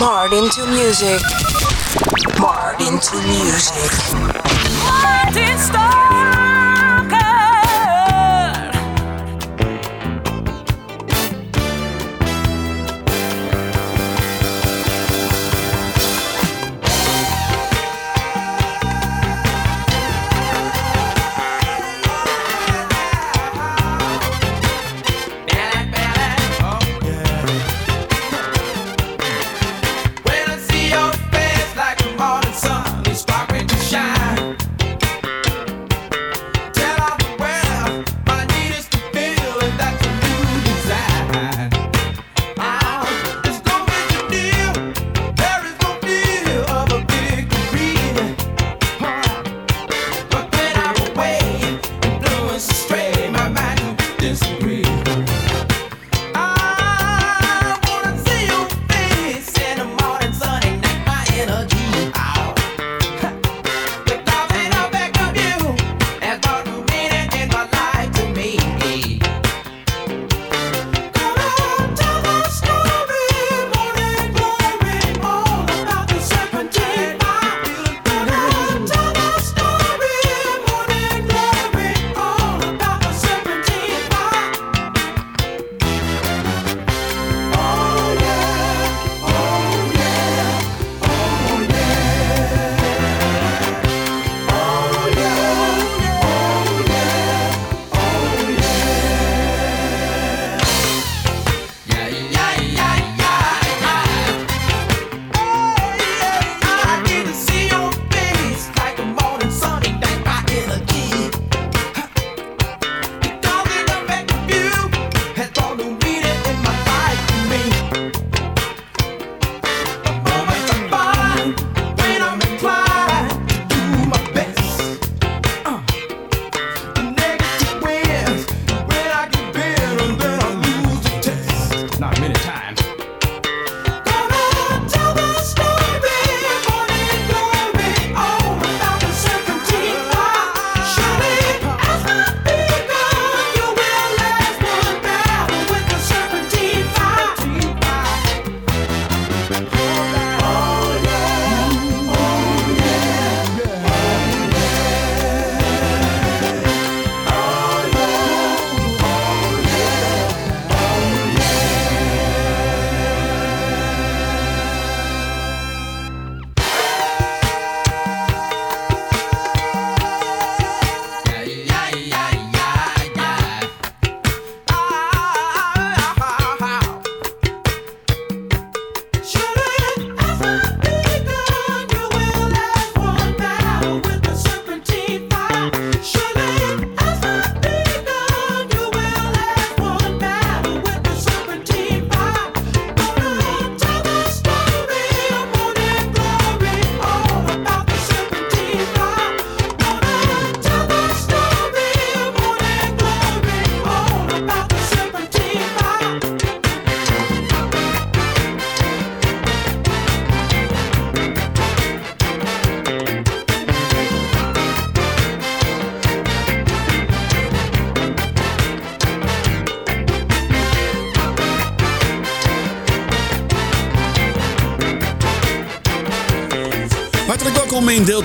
Marred into music. Marred into music. Martin Stalker.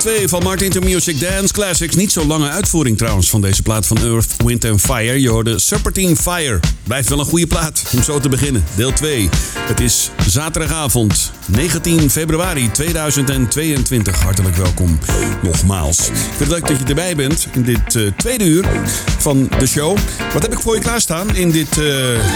Deel 2 van Martin to Music Dance Classics. Niet zo lange uitvoering trouwens van deze plaat van Earth, Wind and Fire. Je hoorde Serpentine Fire. Blijft wel een goede plaat om zo te beginnen. Deel 2. Het is zaterdagavond 19 februari 2022. Hartelijk welkom nogmaals. Ik vind het leuk dat je erbij bent in dit eh, tweede uur van de show. Wat heb ik voor je klaarstaan in dit eh,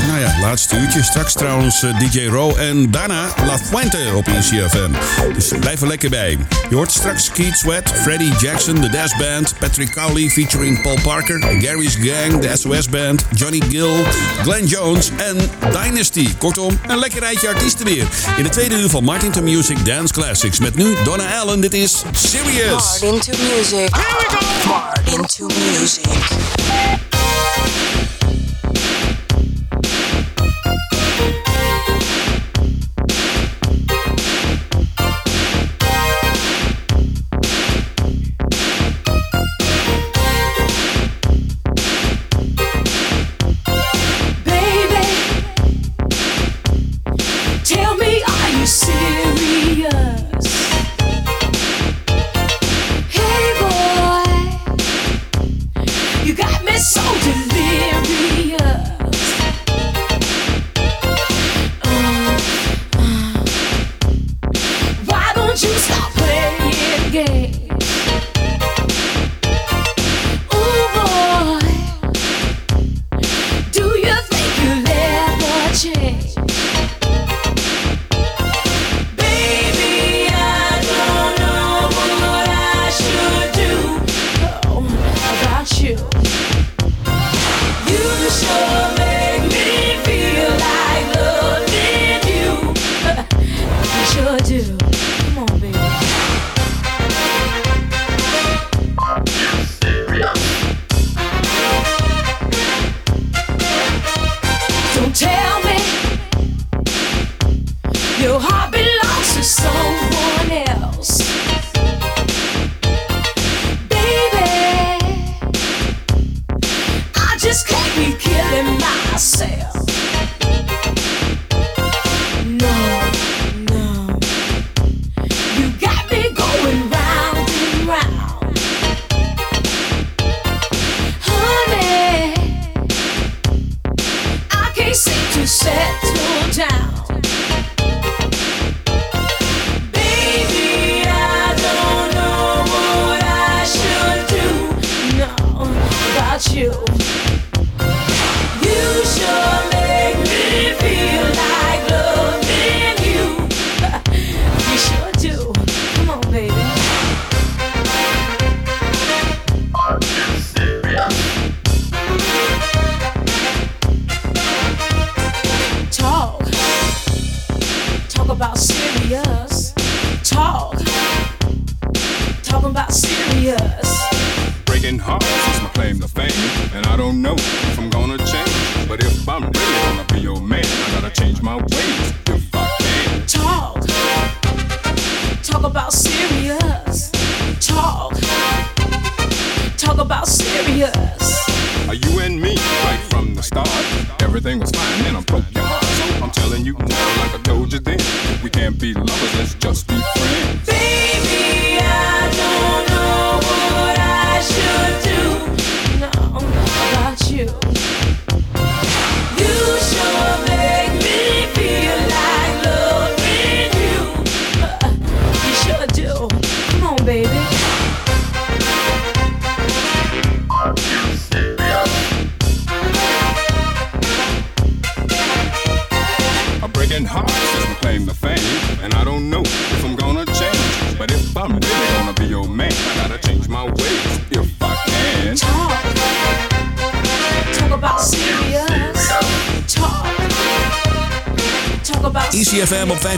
nou ja, laatste uurtje? Straks trouwens eh, DJ Row en daarna La Fuente op ECFM. Dus blijf er lekker bij. Je hoort straks Keith Sweat, Freddie Jackson, The Dash Band, Patrick Cowley featuring Paul Parker, Gary's Gang, de SOS Band, Johnny Gill, Glenn Jones en Dynasty. Kortom, een lekker rijtje artiesten weer. In de tweede uur van Martin to Music Dance Classics. Met nu Donna Allen. Dit is Serious. Marred into music. Here we go. Marred into music.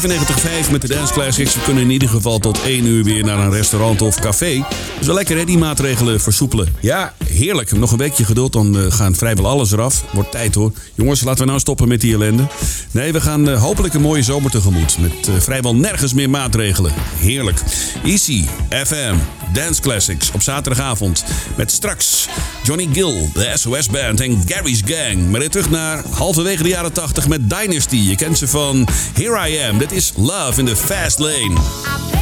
95.5 met de Dance Classics. We kunnen in ieder geval tot 1 uur weer naar een restaurant of café. Dus wel lekker die maatregelen versoepelen. Ja, heerlijk. Nog een weekje geduld, dan gaat gaan vrijwel alles eraf. Wordt tijd hoor. Jongens, laten we nou stoppen met die ellende. Nee, we gaan eh, hopelijk een mooie zomer tegemoet. Met eh, vrijwel nergens meer maatregelen. Heerlijk. Easy FM Dance Classics op zaterdagavond. Met straks Johnny Gill, de SOS Band en Gary's Gang. Maar weer terug naar halverwege de jaren 80 met Dynasty. Je kent ze van Here I Am. Dit is Love in the Fast Lane.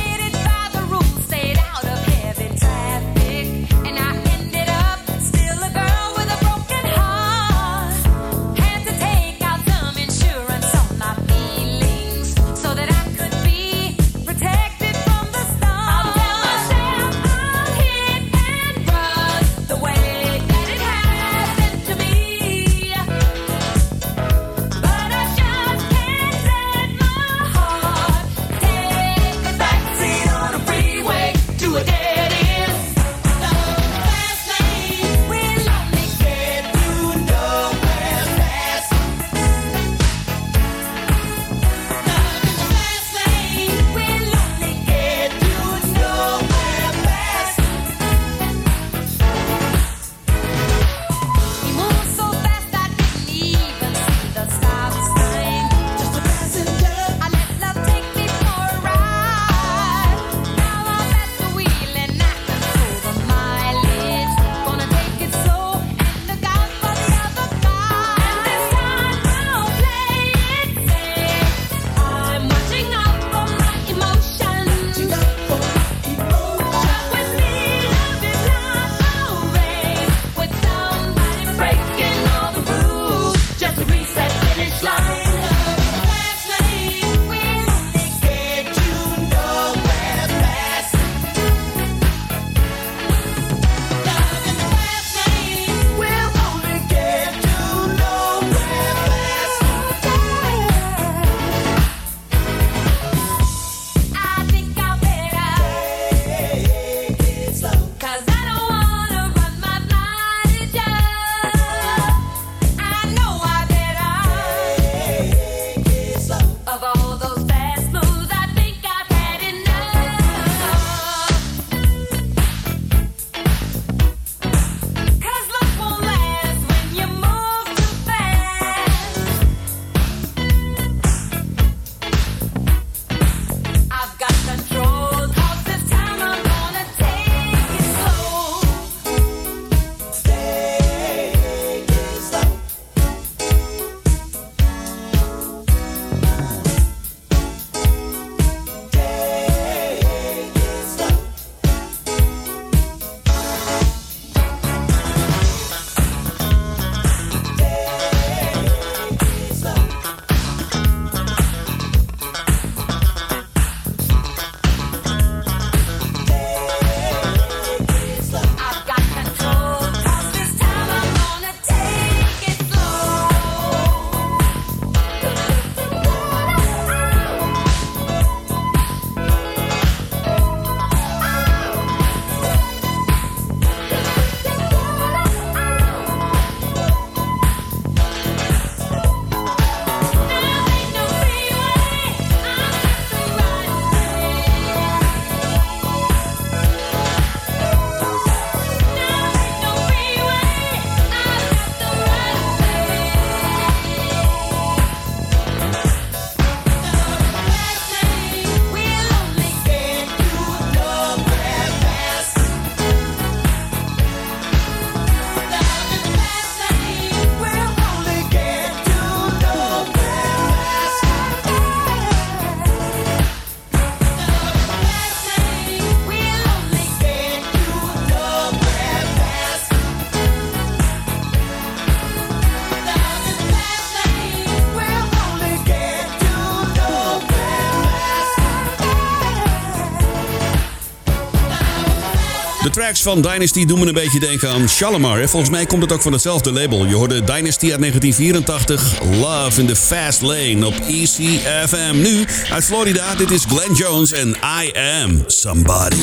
tracks van Dynasty doen me een beetje denken aan Shalimar. Volgens mij komt het ook van hetzelfde label. Je hoorde Dynasty uit 1984, Love in the Fast Lane op ECFM. Nu uit Florida, dit is Glenn Jones en I Am Somebody.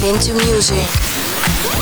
Into music.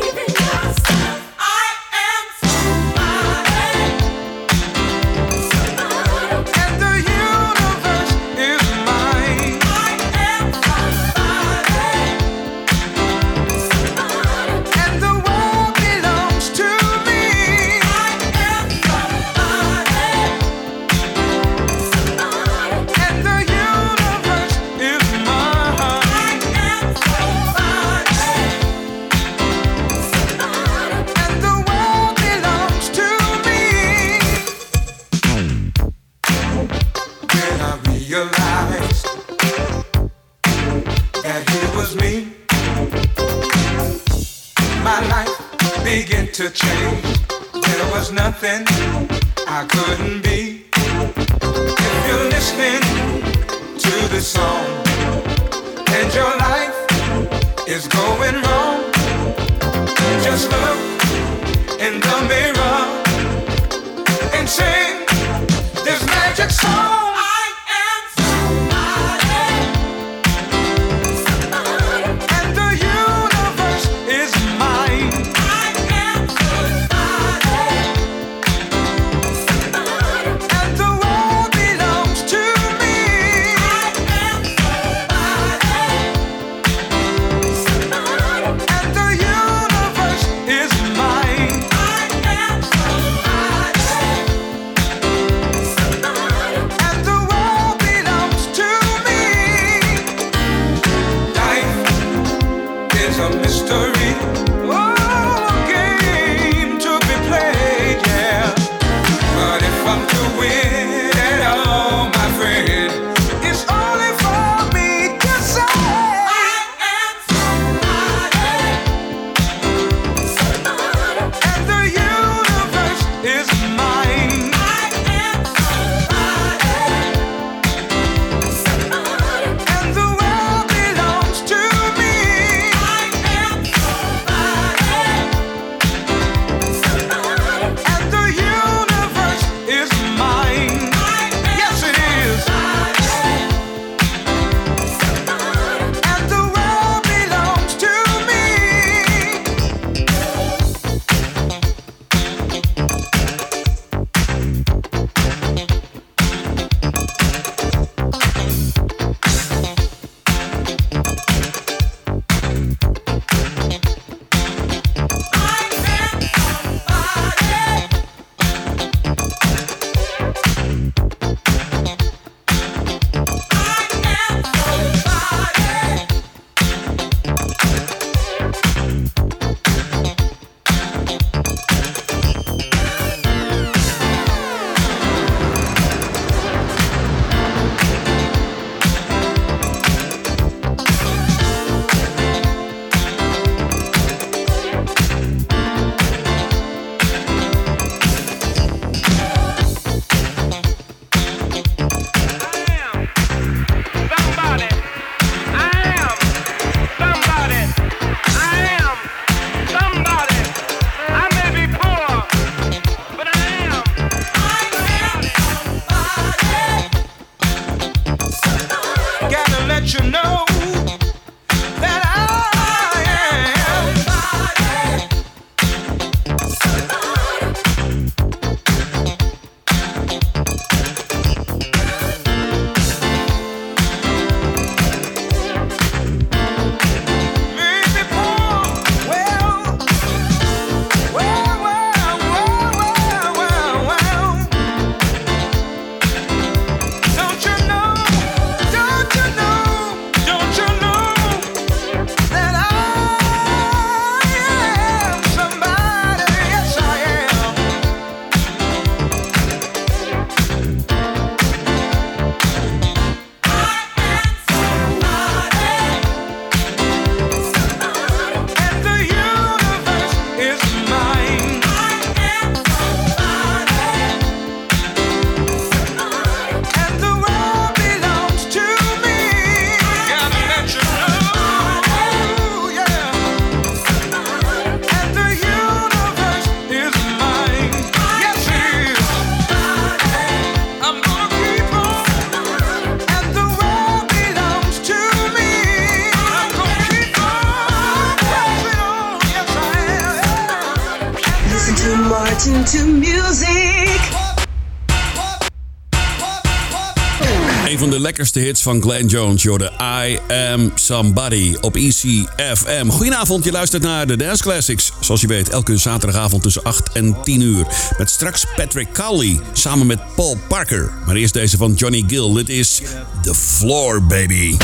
lekkerste hits van Glenn Jones, joh, I Am Somebody op ECFM. Goedenavond, je luistert naar de Dance Classics. Zoals je weet, elke zaterdagavond tussen 8 en 10 uur. Met straks Patrick Cowley samen met Paul Parker. Maar eerst deze van Johnny Gill. Dit is The Floor Baby.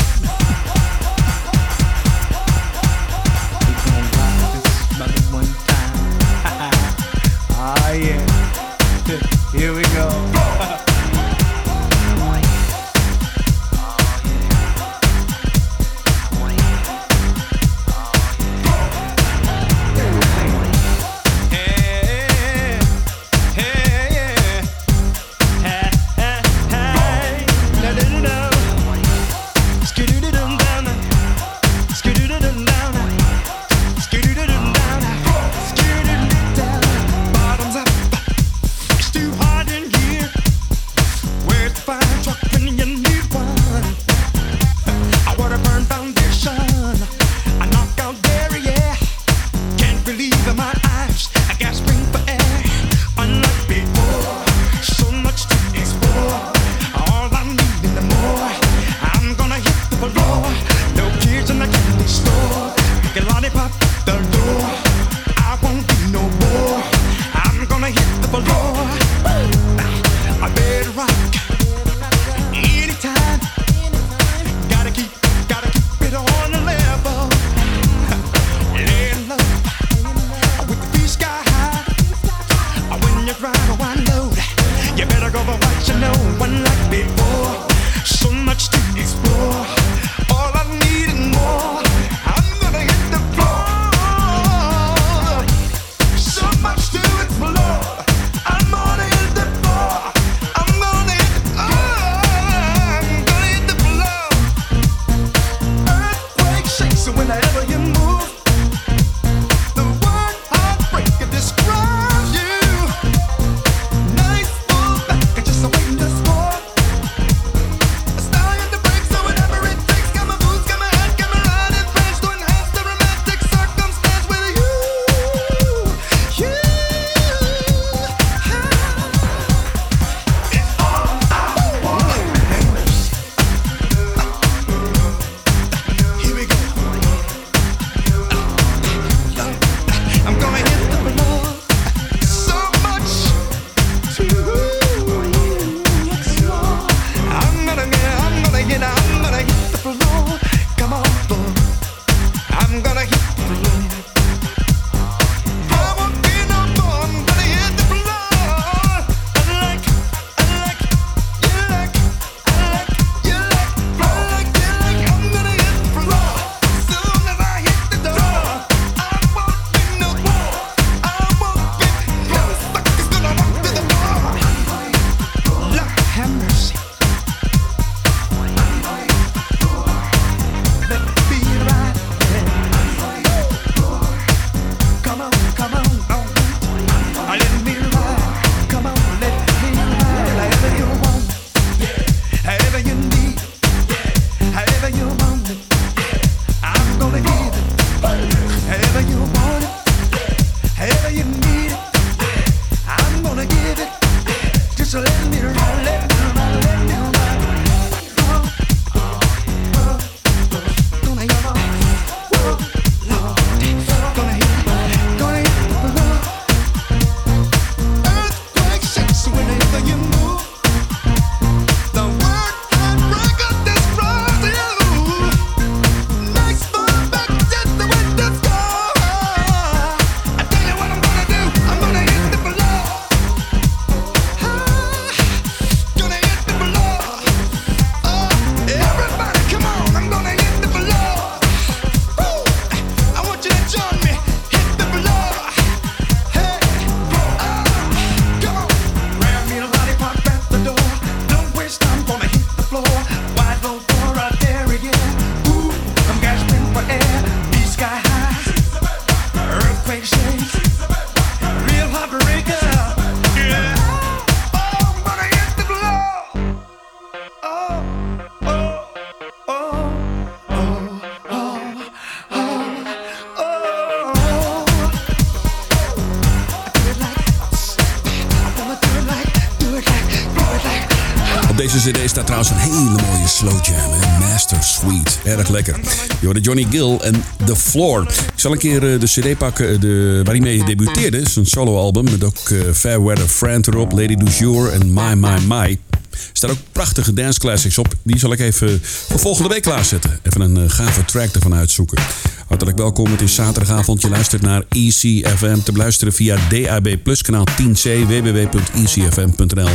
Deze cd staat trouwens een hele mooie slow jam. Hè? Master Suite. Erg lekker. Je hoorde Johnny Gill en The Floor. Ik zal een keer eh, de cd pakken eh, de, waar hij mee debuteerde. Een soloalbum met ook eh, Fair Weather Friend erop, Lady du en My My My. Er staan ook prachtige dance classics op. Die zal ik even voor volgende week klaarzetten. Even een gave track ervan uitzoeken. Hartelijk welkom. Het is zaterdagavond. Je luistert naar ECFM. Te beluisteren via DAB Plus kanaal 10C www.ecfm.nl 95.5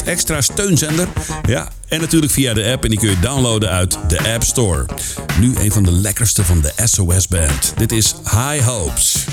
107.8 extra steunzender. Ja, en natuurlijk via de app. En die kun je downloaden uit de App Store. Nu een van de lekkerste van de SOS Band. Dit is High Hopes.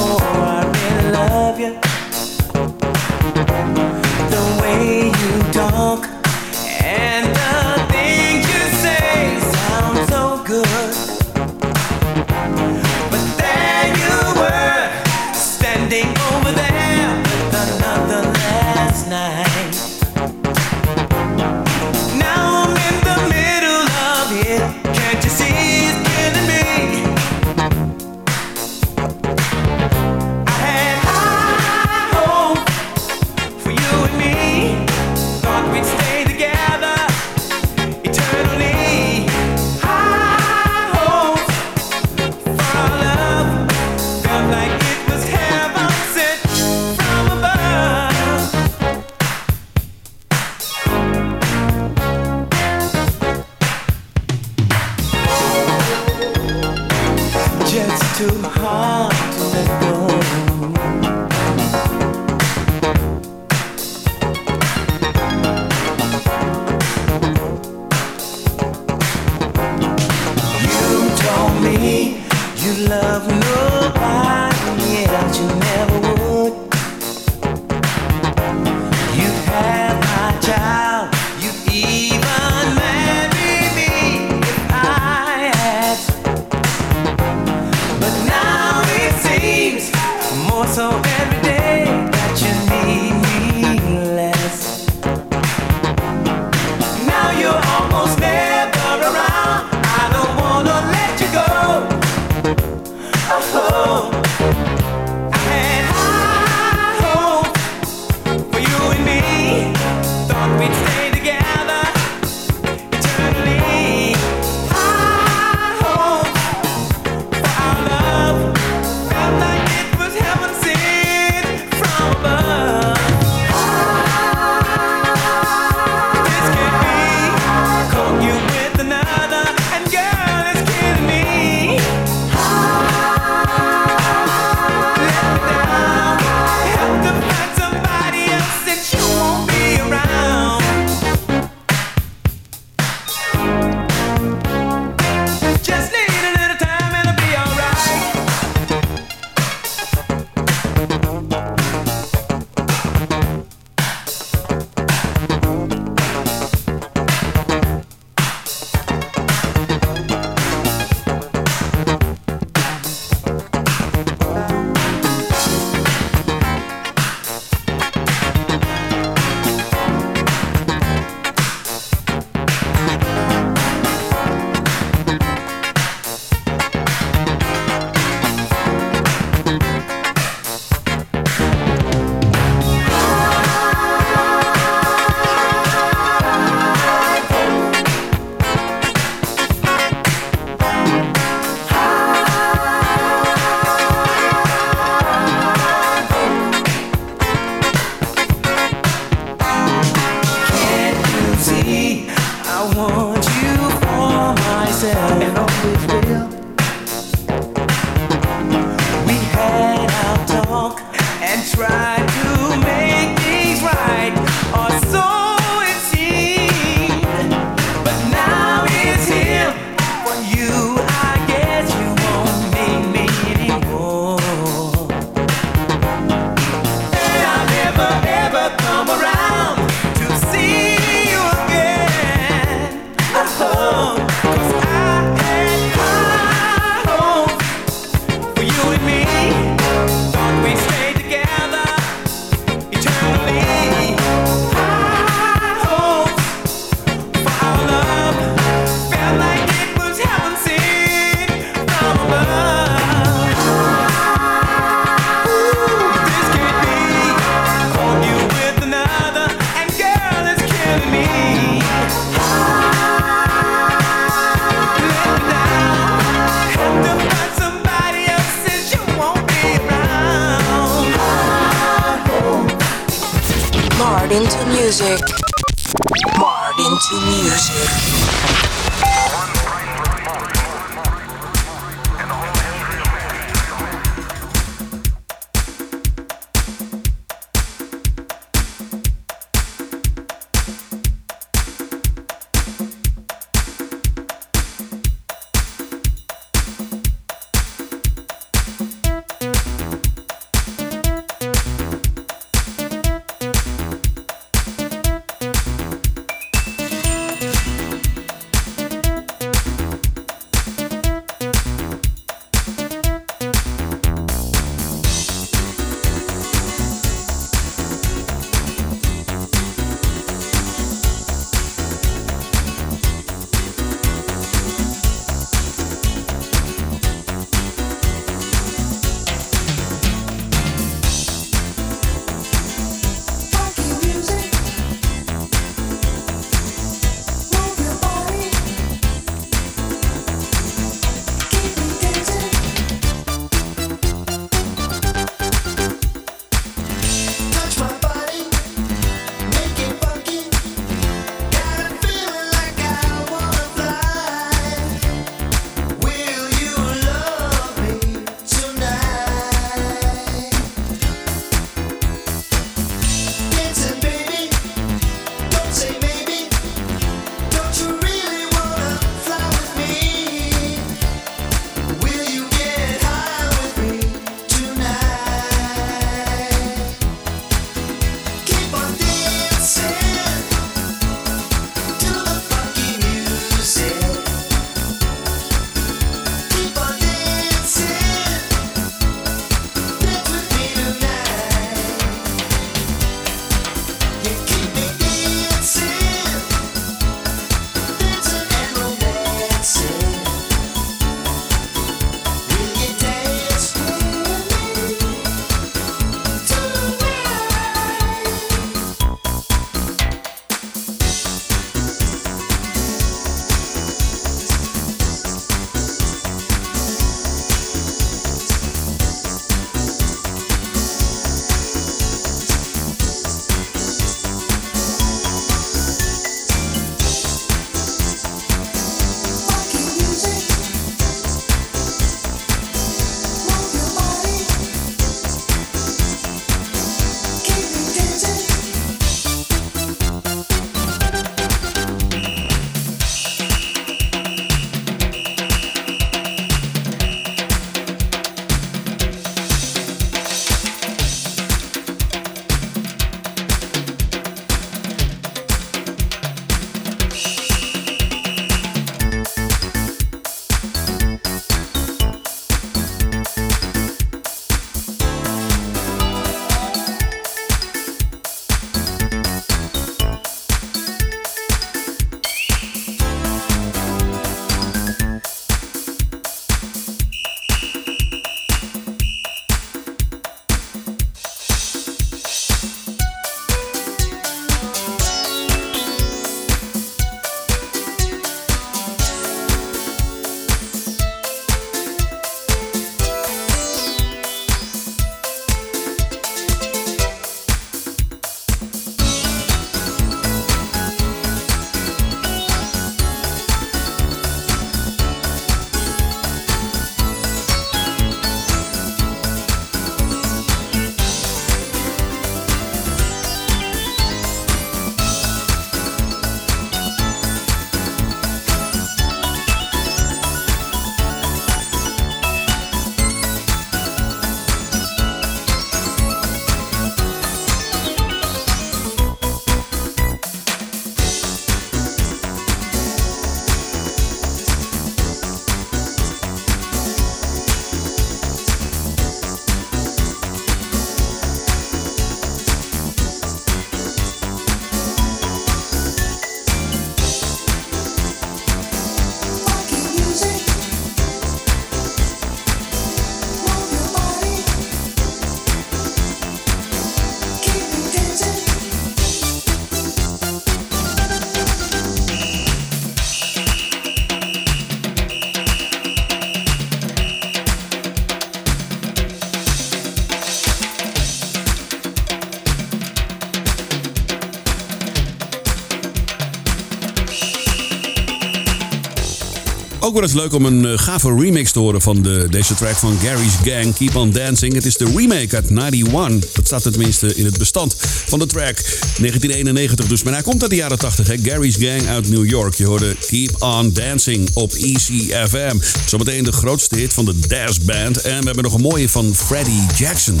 Ook wel eens leuk om een eh, gave remix te horen van de, deze track van Gary's Gang, Keep On Dancing. Het is de remake uit 91. Dat staat tenminste in het bestand van de track. 1991 dus, maar hij komt uit de jaren 80. Hè? Gary's Gang uit New York. Je hoorde Keep On Dancing op ECFM. Zometeen de grootste hit van de Daz Band. En we hebben nog een mooie van Freddie Jackson.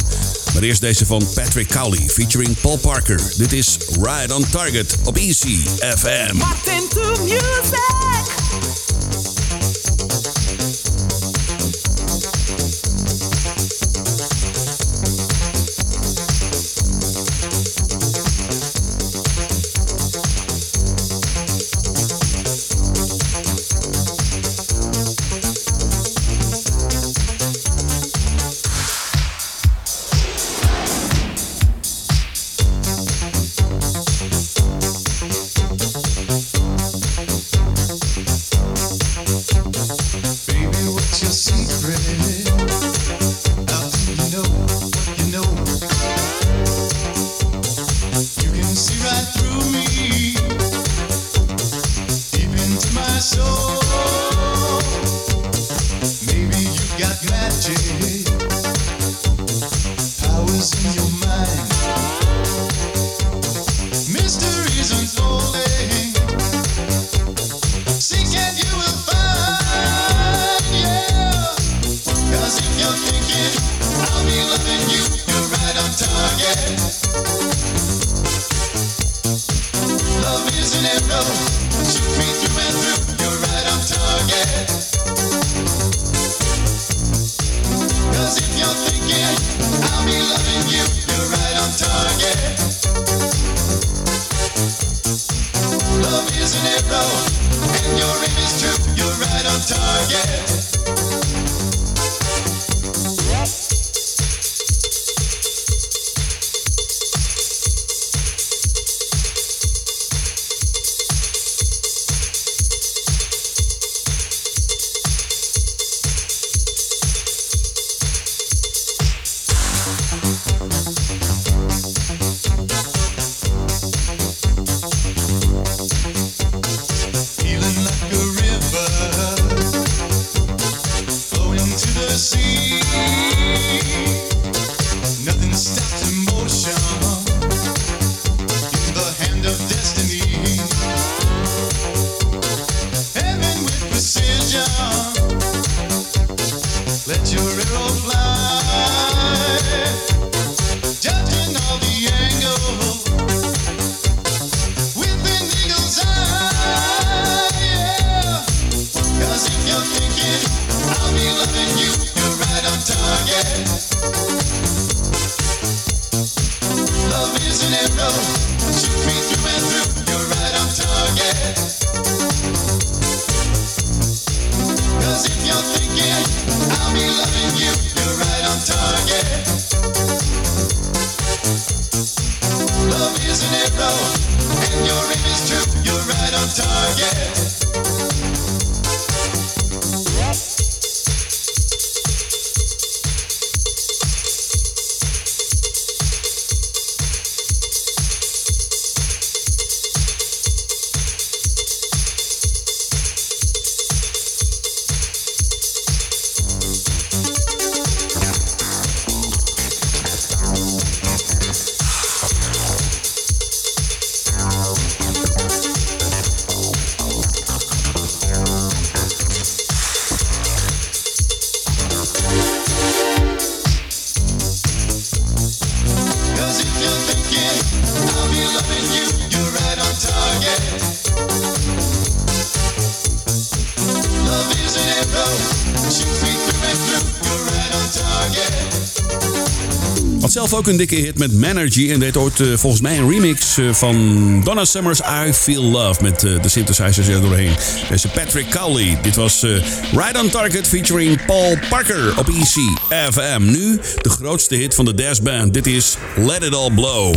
Maar eerst deze van Patrick Cowley featuring Paul Parker. Dit is Ride On Target op ECFM. Ook een dikke hit met Manergy en deed ooit eh, volgens mij een remix eh, van Donna Summer's I Feel Love met eh, de synthesizers er doorheen. Deze Patrick Cowley. Dit was Ride on Target featuring Paul Parker op EC FM. Nu de grootste hit van de Daz Band. Dit is Let It All Blow.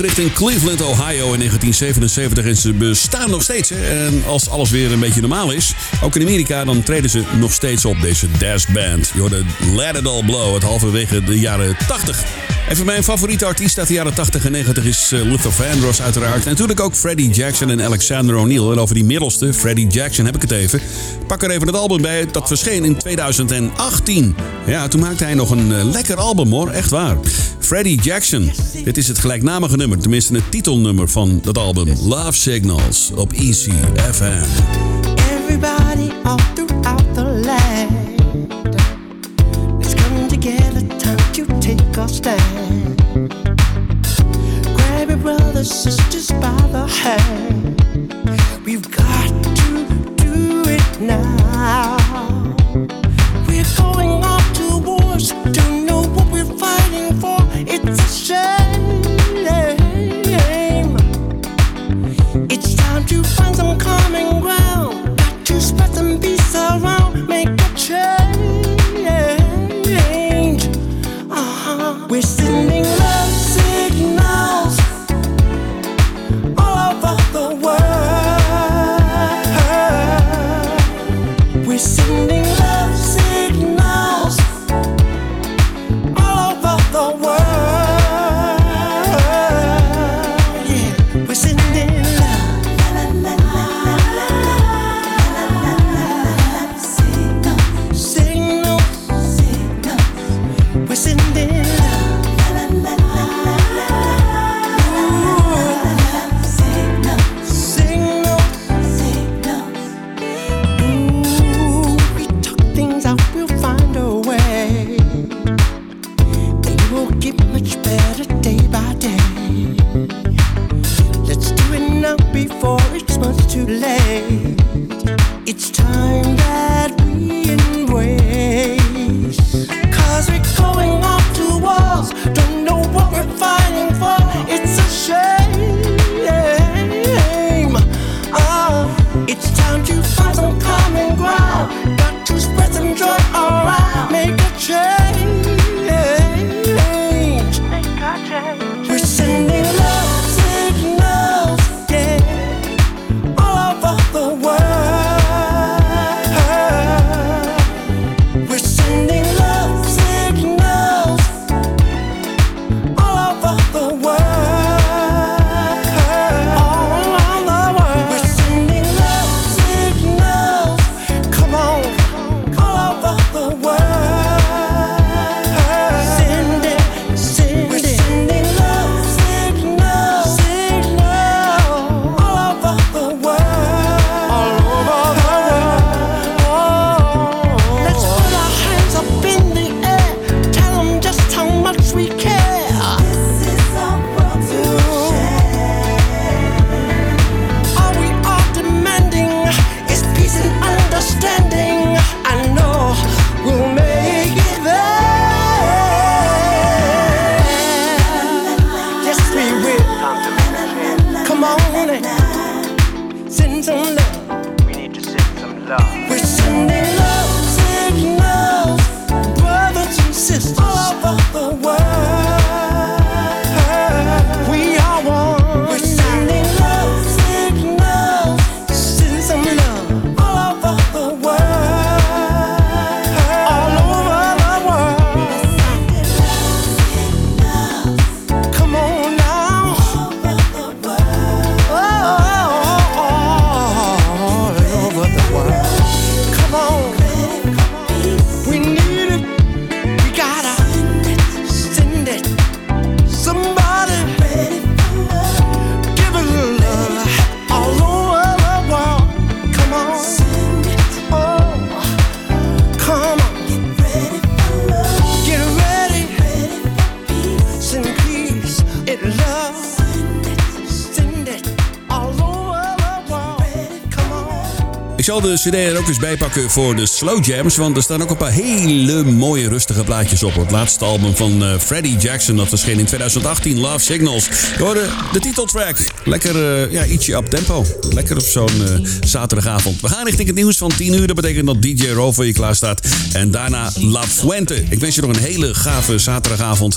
Opgericht in Cleveland, Ohio in 1977 en ze bestaan nog steeds. Hè? En als alles weer een beetje normaal is, ook in Amerika, dan treden ze nog steeds op, deze Dash Band. Je hoorde Let It All Blow, het halverwege de jaren 80. En voor mijn favoriete artiest uit de jaren 80 en 90 is eh, Luther Vandross uiteraard. En natuurlijk ook Freddie Jackson en Alexander O'Neill. En over die middelste, Freddie Jackson, heb ik het even. Pak er even het album bij, dat verscheen in 2018. Ja, toen maakte hij nog een eh, lekker album hoor, echt waar. Freddie Jackson. Dit is het gelijknamige nummer, tenminste het titelnummer van dat album. Love Signals op Easy FM. Everybody all throughout the land. Let's come together, time to take our stand. Grab your brothers, sisters by the hand. We've got to do it now. future cd er ook eens bij pakken voor de slow jams, want er staan ook een paar hele mooie rustige plaatjes op. Het laatste album van eh, Freddie Jackson, dat verscheen in 2018, Love Signals. Je hoorde de titeltrack. Lekker, eh, ja, ietsje up tempo. Lekker op zo'n eh, zaterdagavond. We gaan richting het nieuws van 10 uur. Dat betekent dat DJ Ro voor je klaar staat. En daarna La Fuente. Ik wens je nog een hele gave zaterdagavond.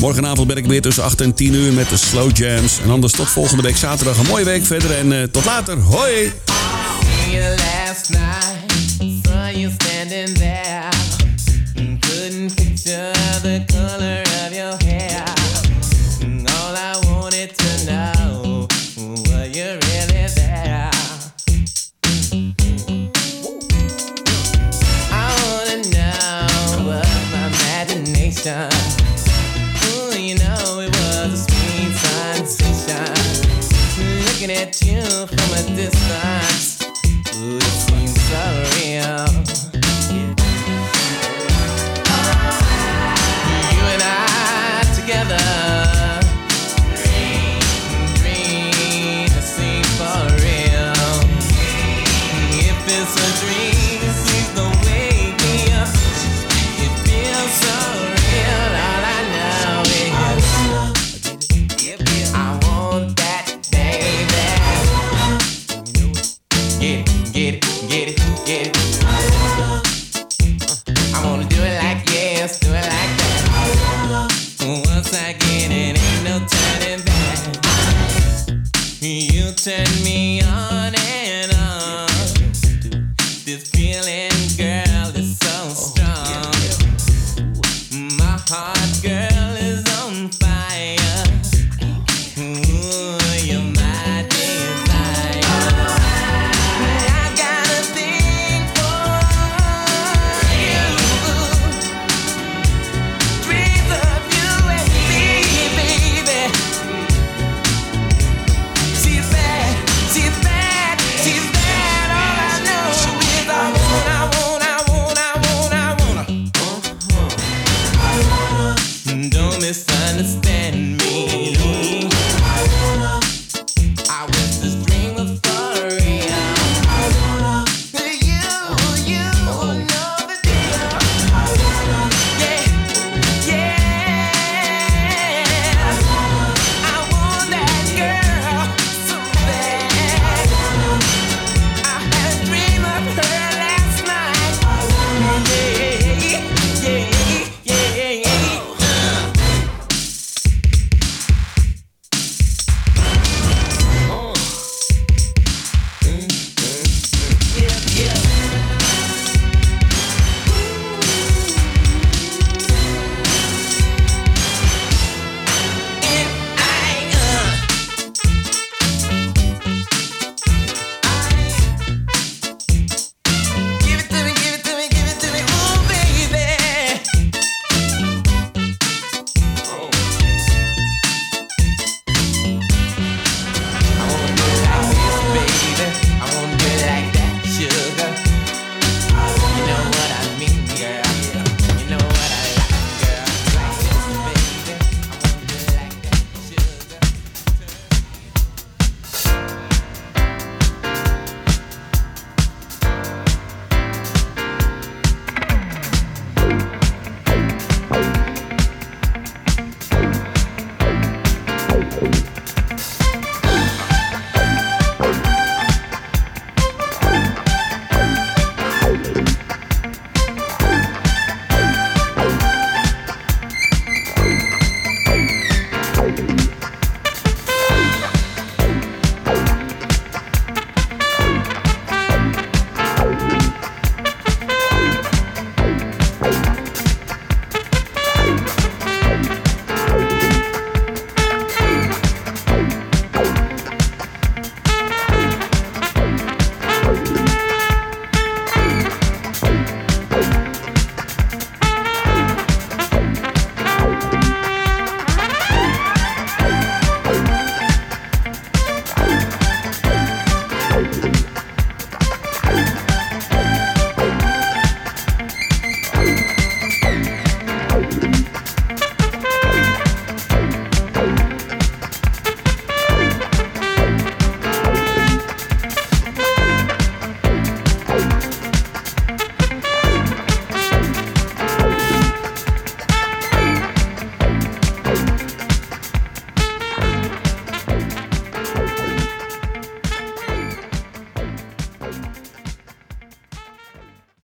Morgenavond ben ik weer tussen 8 en 10 uur met de Slow Jams. En anders tot volgende week zaterdag. Een mooie week verder en tot later. Hoi! You last night. Saw you standing there.